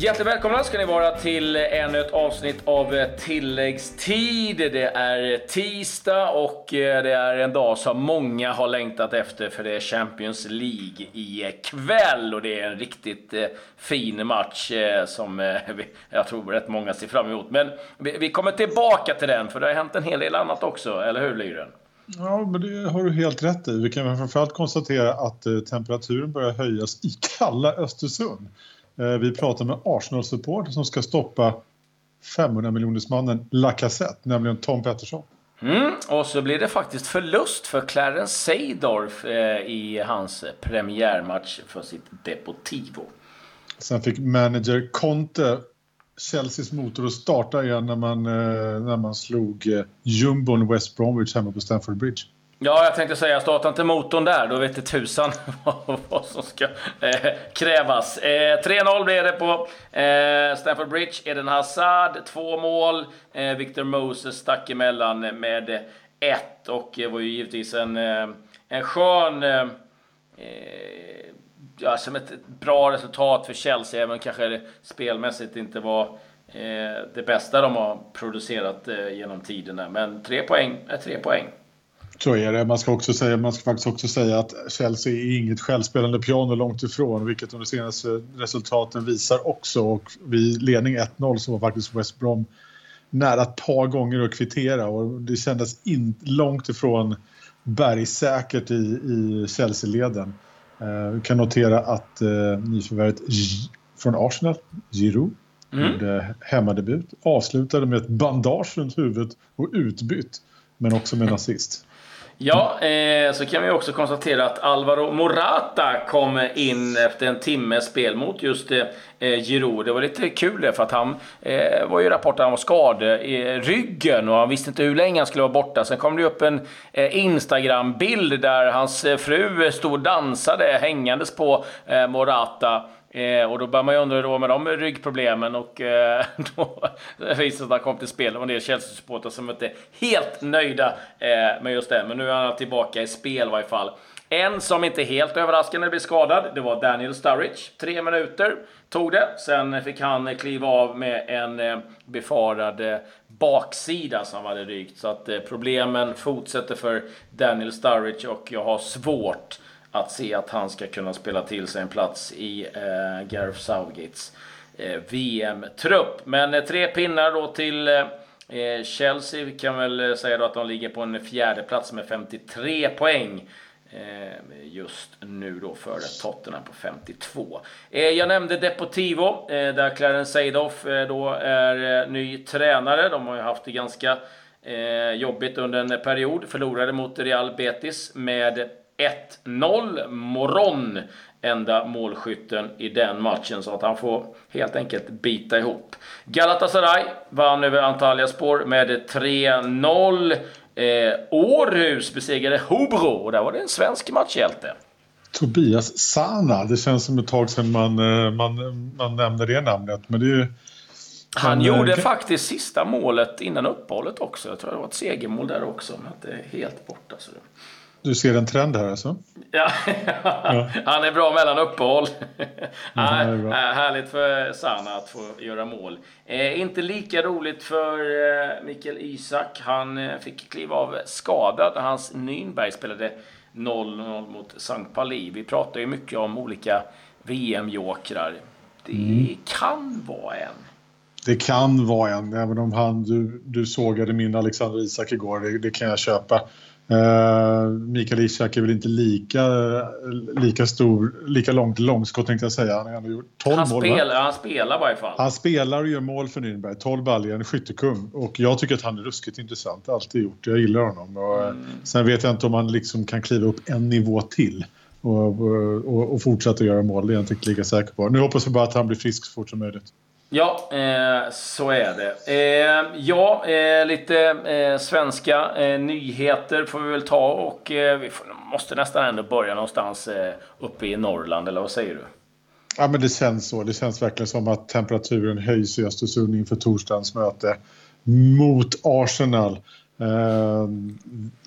Hjärtligt välkomna ska ni vara till ännu ett avsnitt av eh, Tilläggstid. Det är tisdag och eh, det är en dag som många har längtat efter för det är Champions League i kväll och det är en riktigt eh, fin match som jag tror rätt många ser fram emot. Men vi kommer tillbaka till den för det har hänt en hel del annat också, eller hur Lyren? Ja, men det har du helt rätt i. Vi kan framförallt konstatera att temperaturen börjar höjas i kalla Östersund. Eh, vi pratar med Arsenal-support som ska stoppa 500 miljonersmannen Lacazette, nämligen Tom Pettersson. Mm, och så blir det faktiskt förlust för Clarence Seydorf eh, i hans premiärmatch för sitt Deportivo. Sen fick manager Conte Chelseas motor att starta igen när man, eh, när man slog eh, jumbon West Bromwich hemma på Stamford Bridge. Ja, jag tänkte säga, starta inte motorn där. Då vet det tusan vad som ska eh, krävas. Eh, 3-0 blev det på eh, Stamford Bridge. Eden Hazard, två mål. Eh, Victor Moses stack emellan med ett. Och det var ju givetvis en, eh, en skön... Eh, eh ja, som ett bra resultat för Chelsea, även kanske det spelmässigt inte var eh, det bästa de har producerat eh, genom tiderna. Men tre poäng är tre poäng. Så är det. Man ska, också säga, man ska faktiskt också säga att Chelsea är inget självspelande piano långt ifrån, vilket de senaste resultaten visar också. Och vid ledning 1-0 så var faktiskt West Brom nära ett par gånger att kvittera och det kändes in, långt ifrån bergsäkert i, i Chelsea-leden. Eh, vi kan notera att eh, nyförvärvet från Arsenal, Giroud, mm. gjorde hemmadebut, avslutade med ett bandage runt huvudet och utbytt, men också med en assist. Ja, eh, så kan vi också konstatera att Alvaro Morata kom in efter en timmes spel mot just eh, eh Giroud. Det var lite kul det, för att han eh, var ju rapporten han var skadad i ryggen och han visste inte hur länge han skulle vara borta. Sen kom det upp en eh, Instagram-bild där hans eh, fru stod och dansade hängandes på eh, Morata. Eh, och då börjar man ju undra hur det var med de ryggproblemen och eh, då visade det sig att han kom till spel. Det var en del Chelsea-supportrar som inte är helt nöjda eh, med just det. Men nu är han tillbaka i spel i varje fall. En som inte helt överraskande blev skadad, det var Daniel Sturridge. Tre minuter tog det. Sen fick han kliva av med en eh, befarad eh, baksida som hade rykt. Så att eh, problemen fortsätter för Daniel Sturridge och jag har svårt att se att han ska kunna spela till sig en plats i eh, Gareth Southgates eh, VM-trupp. Men eh, tre pinnar då till eh, eh Chelsea. Vi kan väl eh, säga då att de ligger på en fjärde plats med 53 poäng. Eh, just nu då före Tottenham på 52. Eh, jag nämnde Deportivo, eh, där Clarence Seedorf då är ny tränare. De har ju haft det ganska jobbigt under en period. Förlorade mot Real Betis med 1-0. Moron enda målskytten i den matchen så att han får helt enkelt bita ihop. Galatasaray vann över Antalya spår med 3-0. Eh, Århus besegrade Hobro och där var det en svensk matchhjälte. Tobias Sana, det känns som ett tag sedan man, eh, man, man nämnde det namnet. Men det är ju, han men, gjorde kan... faktiskt sista målet innan uppehållet också. Jag tror det var ett segermål där också, men det är helt borta. Så det... Du ser en trend här alltså? Ja, ja. han är bra mellan uppehåll. ja, är härligt för Sana att få göra mål. Eh, inte lika roligt för eh, Mikael Isak. Han eh, fick kliva av skadad. Hans Nürnberg spelade 0-0 mot Sankt Pali. Vi pratar ju mycket om olika VM-jokrar. Det mm. kan vara en. Det kan vara en, även om han, du, du sågade min Alexander Isak igår. Det, det kan jag köpa. Uh, Mikael Ishak är väl inte lika, lika stor, lika långt långskott tänkte jag säga. Han har gjort 12 han mål. Spelar, han spelar i varje fall. Han spelar och gör mål för Nürnberg. 12 baljor, en skyttekung. Och jag tycker att han är ruskigt intressant. Alltid gjort. Jag gillar honom. Och, mm. Sen vet jag inte om han liksom kan kliva upp en nivå till. Och, och, och fortsätta göra mål. Det är jag inte lika säker på. Nu hoppas vi bara att han blir frisk så fort som möjligt. Ja, eh, så är det. Eh, ja, eh, lite eh, svenska eh, nyheter får vi väl ta och eh, vi får, måste nästan ändå börja någonstans eh, uppe i Norrland, eller vad säger du? Ja, men det känns så. Det känns verkligen som att temperaturen höjs i Östersund inför torsdagens möte mot Arsenal. Eh,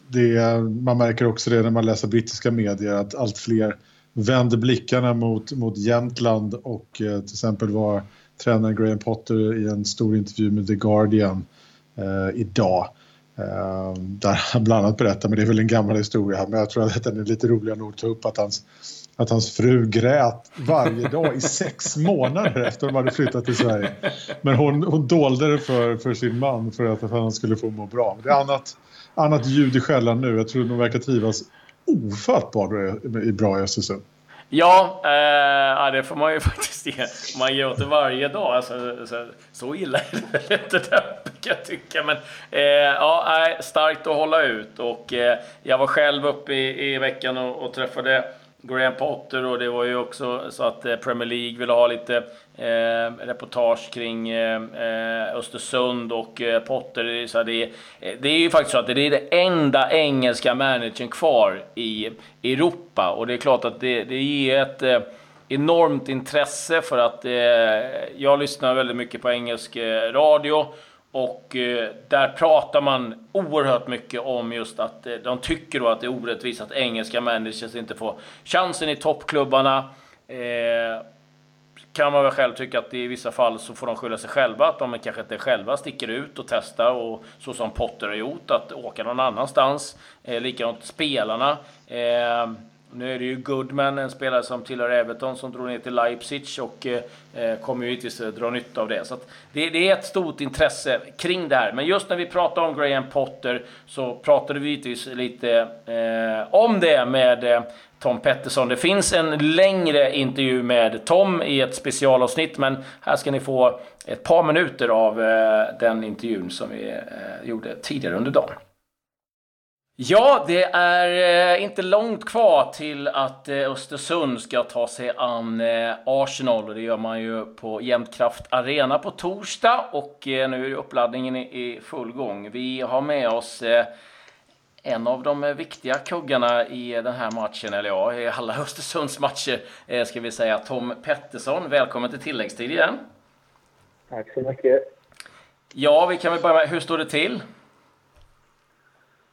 det, man märker också det när man läser brittiska medier att allt fler vänder blickarna mot, mot Jämtland och eh, till exempel var tränaren Graham Potter i en stor intervju med The Guardian eh, idag. Eh, där han bland annat berättar, men det är väl en gammal historia, men jag tror att den är lite roligare nog att ta upp att hans, att hans fru grät varje dag i sex månader efter att de hade flyttat till Sverige. Men hon, hon dolde det för, för sin man för att han skulle få må bra. Det är annat, annat ljud i skällan nu. Jag tror de verkar trivas ofattbart bra i Östersund. Ja, eh, det får man ju faktiskt ge. Man gör det varje dag. Alltså, så, så illa är det väl inte kan jag tycka. Men eh, ja, starkt att hålla ut. Och eh, jag var själv uppe i, i veckan och, och träffade Graham Potter och det var ju också så att eh, Premier League ville ha lite eh, reportage kring eh, eh Östersund och eh, Potter. Så det, eh, det är ju faktiskt så att det är det enda engelska managern kvar i Europa och det är klart att det, det ger ett eh, enormt intresse för att jag lyssnar väldigt mycket på engelsk radio och eh, där pratar man oerhört mycket om just att eh, de tycker då att det är orättvist att engelska managers inte får chansen i toppklubbarna. Eh, kan man väl själv tycka att i vissa fall så får de skylla sig själva, att de kanske inte själva sticker ut och testar och så som Potter har gjort, att åka någon annanstans. Eh, likadant spelarna. Eh, nu är det ju Goodman, en spelare som tillhör Everton, som drog ner till Leipzig och eh, kommer ju givetvis dra nytta av det. Så det, det, är ett stort intresse kring det här. Men just när vi pratade om Graham Potter så pratade vi givetvis lite eh, om det med eh, Tom Pettersson. Det finns en längre intervju med Tom i ett specialavsnitt, men här ska ni få ett par minuter av eh, den intervjun som vi eh, gjorde tidigare under dagen. Ja, det är eh, inte långt kvar till att eh, Östersund ska ta sig an eh, Arsenal och det gör man ju på Jämtkraft Arena på torsdag och nu är uppladdningen i full gång. Vi har med oss en av de viktiga kuggarna i den här matchen, eller ja, i alla Östersunds matcher ska vi säga, Tom Pettersson. Välkommen till tilläggstid igen. Tack så mycket. Ja, vi kan väl börja med, hur står det till?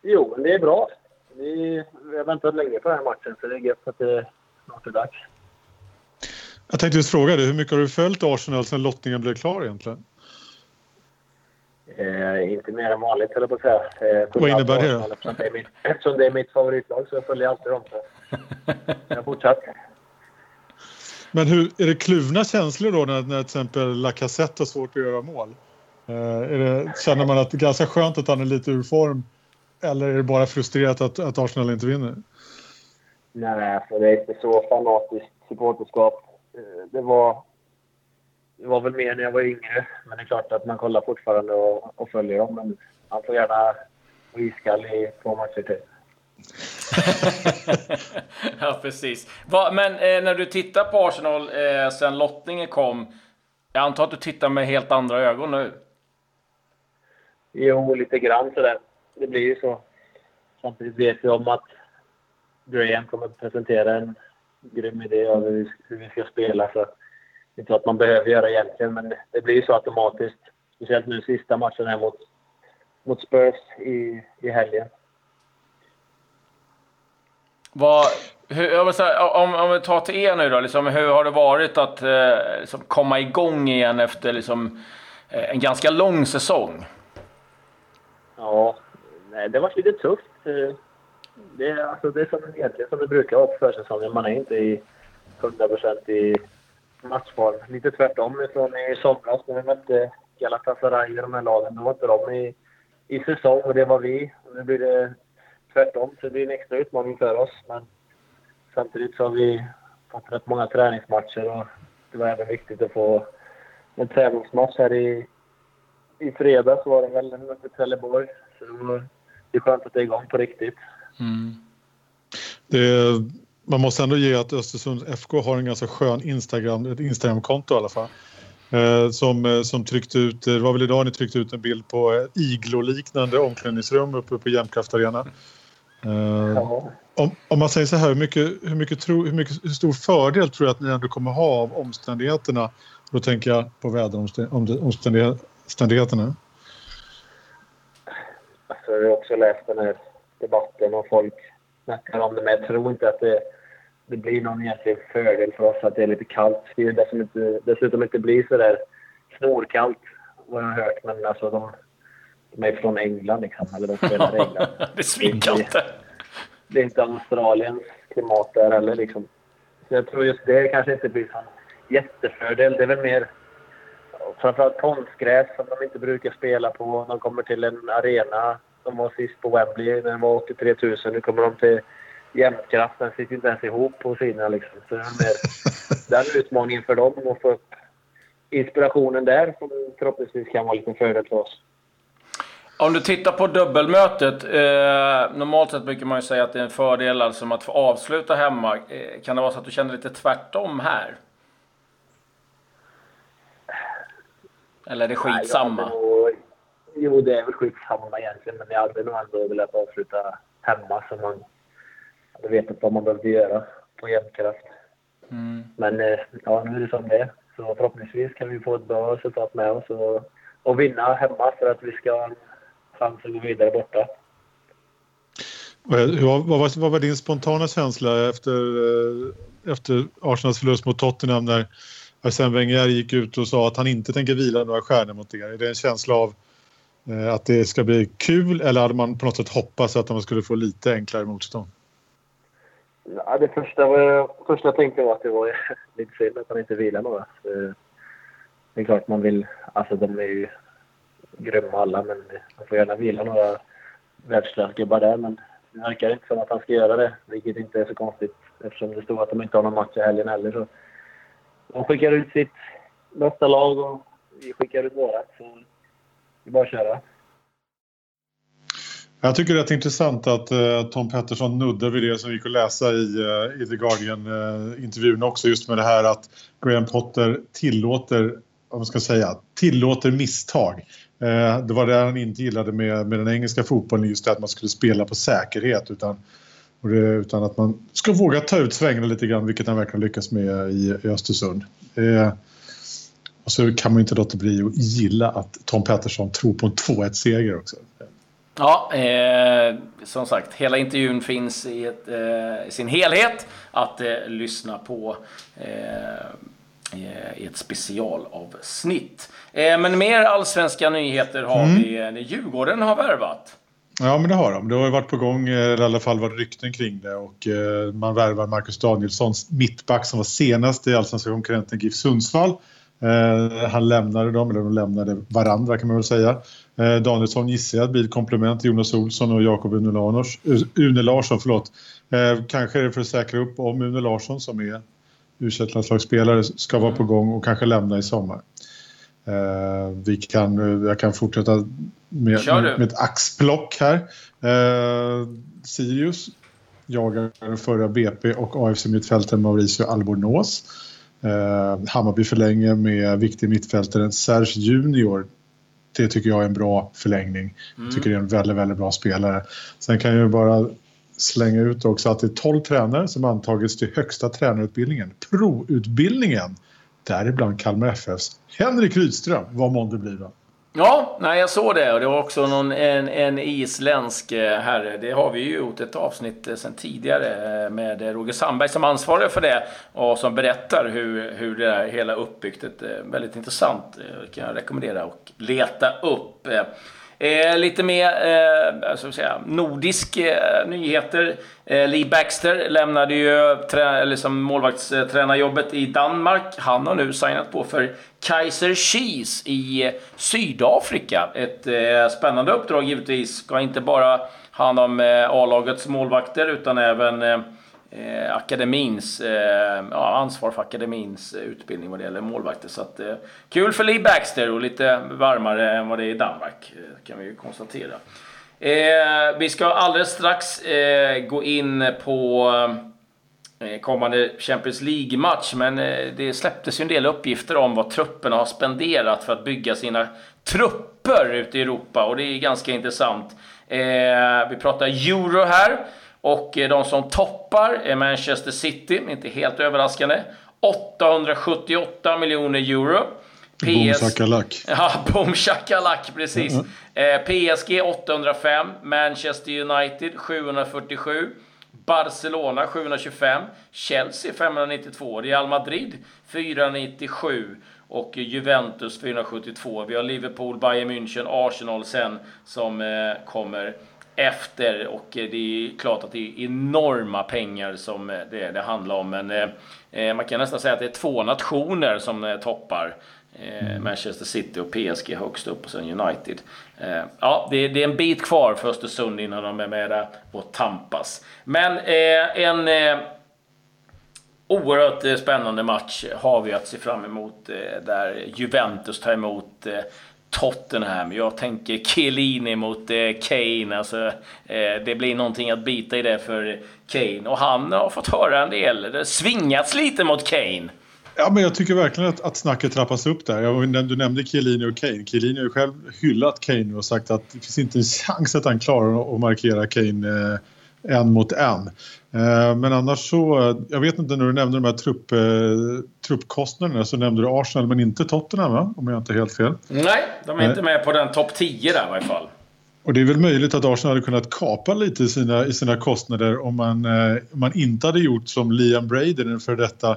Jo, det är bra. Vi, vi har väntat länge på den här matchen, så det är gött att det snart är dags. Jag tänkte just fråga dig, hur mycket har du följt Arsenal sedan lottningen blev klar egentligen? Eh, inte mer än vanligt, höll jag på att säga. Eh, Vad innebär det då? Eftersom det, är mitt, eftersom det är mitt favoritlag så jag följer alltid dem. Så jag har fortsatt. Men hur, är det kluvna känslor då när, när till exempel Lacazette har svårt att göra mål? Eh, det, känner man att det är ganska skönt att han är lite ur form eller är det bara frustrerat att, att Arsenal inte vinner? Nej, för det är inte så fanatiskt supporterskap. Eh, det var, det var väl mer när jag var yngre. Men det är klart att man kollar fortfarande och, och följer dem. Men man får gärna vara iskall i två matcher till. ja, precis. Va, men eh, när du tittar på Arsenal eh, sen lottningen kom. Jag antar att du tittar med helt andra ögon nu? Jo, lite grann sådär det blir ju så. Samtidigt vet vi om att Graham kommer att presentera en grym idé av hur vi ska spela. Så det är inte att man behöver göra egentligen, men det blir ju så automatiskt. Speciellt nu sista matchen här mot, mot Spurs i, i helgen. Vad, hur, säga, om, om vi tar till er nu då, liksom, hur har det varit att eh, liksom komma igång igen efter liksom, eh, en ganska lång säsong? Ja, Eh, det har varit lite tufft. Eh, det är, alltså, det är som, egentligen som det brukar vara på försäsongen. Man är inte i 100% i matchform. Lite tvärtom från i somras när vi mötte Galatasaray och de här lagen. Då var inte de i, i säsong och det var vi. Nu blir det tvärtom, så det blir en extra utmaning för oss. Men samtidigt så har vi fått rätt många träningsmatcher och det var även viktigt att få en tävlingsmatch här i, i fredags var det väl, mot Trelleborg. Så det var det är skönt att det är igång på riktigt. Mm. Det, man måste ändå ge att Östersund FK har en ganska skön Instagram, ett Instagramkonto i alla fall. Eh, som, eh, som tryckte ut, det var väl idag ni tryckte ut en bild på iglo-liknande omklädningsrum uppe på Jämtkraft Arena. Eh, ja. om, om, man säger så här, hur, mycket, hur, mycket tro, hur, mycket, hur stor fördel tror jag att ni ändå kommer ha av omständigheterna? Då tänker jag på väderomständigheterna jag har också läst den här debatten och folk snackar om det. Men jag tror inte att det, det blir någon egentlig fördel för oss att det är lite kallt. Det är det som inte, dessutom inte blir så där snorkallt vad jag har hört. Men alltså de, de är från England liksom. Eller de spelar i England. det är svinkallt. Det är inte Australiens klimat där heller liksom. Så jag tror just det kanske inte blir en jättefördel. Det är väl mer framförallt konstgräs som de inte brukar spela på. De kommer till en arena. De var sist på Wembley när det var 83 000. Nu kommer de till jämtkraft. Den sitter inte ens ihop på sina liksom. Så det är den utmaningen för dem att få upp inspirationen där som förhoppningsvis kan vara en fördel för oss. Om du tittar på dubbelmötet. Eh, normalt sett brukar man ju säga att det är en fördel alltså att få avsluta hemma. Eh, kan det vara så att du känner lite tvärtom här? Eller är det skitsamma? Nej, nog, jo, det är väl skitsamma egentligen. Men jag hade nog ändå velat avsluta hemma så man hade vetat vad man behövde göra på jämnkraft. Mm. Men eh, ja, nu är det som det är. Så förhoppningsvis kan vi få ett bra resultat med oss och, och vinna hemma för att vi ska ha en chans att gå vidare borta. Vad, vad, vad var din spontana känsla efter, eh, efter Arsenals förlust mot Tottenham när Arsene Wenger gick ut och sa att han inte tänker vila några stjärnor mot er? Är det en känsla av eh, att det ska bli kul eller hade man på något sätt hoppats att man skulle få lite enklare motstånd? Ja, det första, var, första jag tänkte var att det var lite synd att han inte vilar några. Eh, det är klart man vill... Alltså de är ju grymma alla, men man får gärna vila några världsklassgubbar där. Men det verkar inte som att han ska göra det, vilket inte är så konstigt eftersom det står att de inte har någon match i helgen heller. Så de skickar ut sitt bästa lag och vi skickar ut våra. Så det är bara att köra. Jag tycker det är intressant att uh, Tom Pettersson nuddar vid det som gick att läsa i, uh, i The Guardian-intervjun eh, uh, också just med det här att Graham Potter tillåter, vad man ska säga, tillåter misstag. det var det han inte gillade med, med den engelska fotbollen, just det att man skulle spela på säkerhet utan, det, utan att man ska våga ta ut svängarna lite grann, vilket han verkligen lyckas med i, i Östersund. och så kan man inte låta bli att gilla att Tom Pettersson tror på en 2-1-seger också. Ja, eh, som sagt, hela intervjun finns i, ett, eh, sin helhet att eh, lyssna på eh, i ett specialavsnitt. Eh, men mer allsvenska nyheter har mm. vi. Eh, Djurgården har värvat. Ja, men det har de. Det har varit på gång, eh, eller i alla fall varit rykten kring det. Och eh, man värvar Marcus Danielsson, mittback som var senast i allsvenska konkurrenten GIF Sundsvall. Eh, han lämnade dem, eller de lämnade varandra kan man väl säga. Danielsson gissar jag blir ett komplement till Jonas Olsson och Jakob Une, Une Larsson. Förlåt. Kanske är det för att säkra upp om Une Larsson som är u landslagsspelare ska vara på gång och kanske lämna i sommar. Vi kan, jag kan fortsätta med, med, med ett axplock här. Eh, Sirius jagar den förra BP och AFC-mittfältaren Mauricio Albornoz. Eh, Hammarby förlänger med viktig mittfältaren Serge Junior det tycker jag är en bra förlängning. Jag mm. tycker det är en väldigt, väldigt bra spelare. Sen kan jag bara slänga ut också att det är 12 tränare som antagits till högsta tränarutbildningen, proutbildningen. Däribland Kalmar FFs Henrik Rydström, vad månde blir då. Ja, nej, jag såg det. Och det var också någon, en, en isländsk eh, herre. Det har vi ju gjort ett avsnitt eh, sen sedan tidigare eh, med Roger Sandberg som ansvarig för det och som berättar hur, hur det där hela uppbyggt. Väldigt intressant. Det kan jag rekommendera att leta upp. Eh, lite mer eh, alltså säga, nordisk eh, nyheter. Eh, Lee Baxter lämnade ju trä, liksom målvaktstränarjobbet i Danmark. Han har nu signat på för Kaiser Chiefs i Sydafrika. Ett eh, spännande uppdrag givetvis. Ska inte bara hand om eh, A-lagets målvakter utan även eh, eh, akademins, eh, ja, ansvar för akademins eh, utbildning vad det gäller målvakter. Så att, eh, kul för Lee Baxter och lite varmare än vad det är i Danmark, eh, kan vi ju konstatera. Eh, vi ska alldeles strax eh, gå in på eh, kommande Champions League-match, men eh, det släpptes ju en del uppgifter om vad trupperna har spenderat för att bygga sina trupper ute i Europa och det är ganska intressant. vi pratar euro här. Och eh, de som toppar är Manchester City, inte helt överraskande. 878 miljoner euro. PS... Boom. Ja, boom shakalak, precis. Mm -hmm. PSG 805, Manchester United 747, Barcelona 725, Chelsea 592, Real Madrid 497 och Juventus 472. Vi har Liverpool, Bayern München, Arsenal sen som eh, kommer efter. Och det är klart att det är enorma pengar som det, det handlar om. Men eh, man kan nästan säga att det är två nationer som eh, toppar. Eh, Manchester City och PSG högst upp och sen United. Eh, ja, det, det, är en bit kvar för Östersund innan de är med där och tampas. Men eh, en oerhört eh, spännande match har vi att se fram emot eh, där Juventus tar emot eh, Tottenham. Jag tänker Chiellini mot eh, Kane. Alltså, eh, det blir någonting att bita i det för Kane. Och han har fått höra en del. Det svingats lite mot Kane. Ja, men jag tycker verkligen att, att snacket trappas upp där. Jag, du nämnde Chiellini och Kane. Chiellini har ju själv hyllat Kane och sagt att det finns inte en chans att han klarar att markera Kane eh, en mot en. Eh, men annars så, jag vet inte när du nämnde de här trupp, eh, truppkostnaderna så nämnde du Arsenal men inte Tottenham va? Om jag inte helt fel. Nej, de är inte med på den topp 10 där i varje fall. Och det är väl möjligt att Arsenal hade kunnat kapa lite i sina, i sina kostnader om man, eh, man inte hade gjort som Liam Brady, den för detta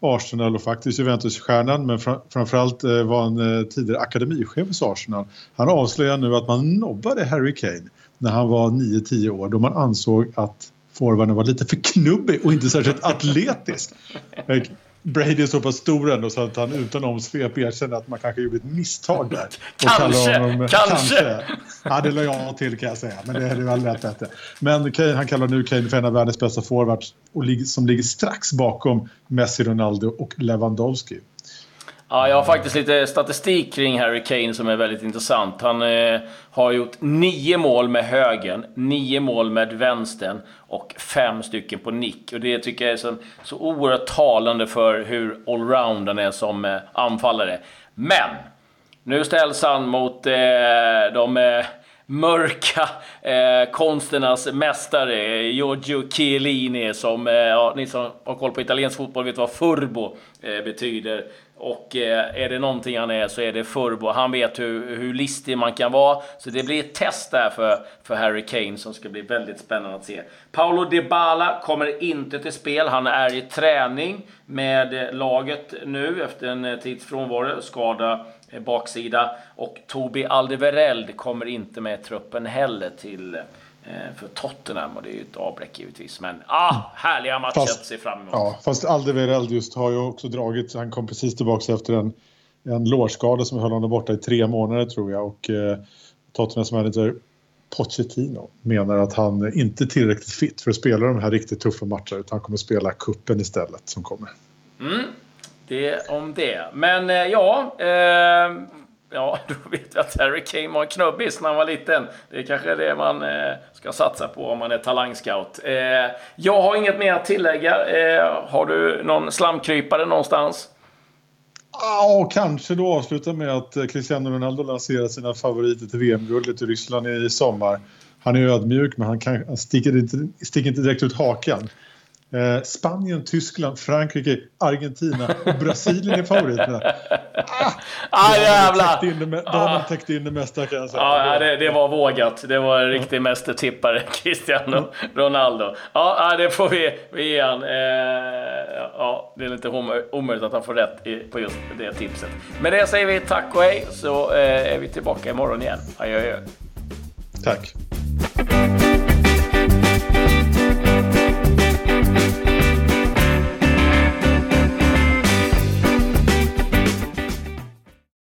Arsenal och faktiskt Juventus-stjärnan men fram, framförallt eh, var han eh, tidigare akademichef hos Arsenal. Han avslöjar nu att man nobbade Harry Kane när han var 9-10 år då man ansåg att forwarden var lite för knubbig och inte särskilt atletisk. Brady är så pass stor ändå så att han utan omsvep erkänner att man kanske gjorde ett misstag där. kanske, honom, kanske! kanske. Ja, det la jag till kan jag säga, men det är väl rätt bättre. Men Kane, han kallar nu Kane för en av världens bästa forwards och som ligger strax bakom Messi, Ronaldo och Lewandowski. Ja, jag har faktiskt lite statistik kring Harry Kane som är väldigt intressant. Han eh, har gjort nio mål med högen, nio mål med vänstern och fem stycken på nick. Och det tycker jag är så, så oerhört talande för hur allround han är som eh, anfallare. Men! Nu ställs han mot eh, de eh, mörka eh, konsternas mästare, Giorgio Chiellini, som, eh, ja, ni som har koll på italiensk fotboll vet vad furbo eh, betyder. Och eh, är det någonting han är så är det Furbo. Han vet hur, hur listig man kan vara. Så det blir ett test där för, för Harry Kane som ska bli väldigt spännande att se. Paolo Dybala kommer inte till spel. Han är i träning med laget nu efter en eh, tids frånvaro. Skada eh, baksida. Och Tobi Alderweireld kommer inte med truppen heller till Eh, för Tottenham och det är ju ett avbräck givetvis. Men ah, härliga matcher att se fram emot. Ja, fast Alderweireld just har ju också dragit, han kom precis tillbaka efter en, en lårskada som höll honom borta i tre månader tror jag och eh, Tottenhams manager Pochettino menar att han inte är tillräckligt fit för att spela de här riktigt tuffa matcherna utan han kommer spela kuppen istället som kommer. Mm, det om det. Men eh, ja, eh, Ja, då vet vi att Harry Kane var en knubbis när han var liten. Det är kanske det man eh, ska satsa på om man är talangscout. Eh, jag har inget mer att tillägga. Eh, har du någon slamkrypare någonstans? Ja, kanske då avsluta med att eh, Cristiano Ronaldo lanserar sina favoriter till VM-guldet i Ryssland i sommar. Han är ödmjuk, men han, kan, han sticker, inte, sticker inte direkt ut hakan. Eh, Spanien, Tyskland, Frankrike, Argentina och Brasilien är favoriterna. Ah, ah jävlar! Då har man täckt in det mesta kan jag säga. Ja, det, det var vågat. Det var en riktig mästertippare, Cristiano Ronaldo. Ja, det får vi, vi ge han. Eh, ja, det är lite omöjligt att han får rätt på just det tipset. Med det säger vi tack och hej, så eh, är vi tillbaka imorgon igen. Adjö, adjö. Tack.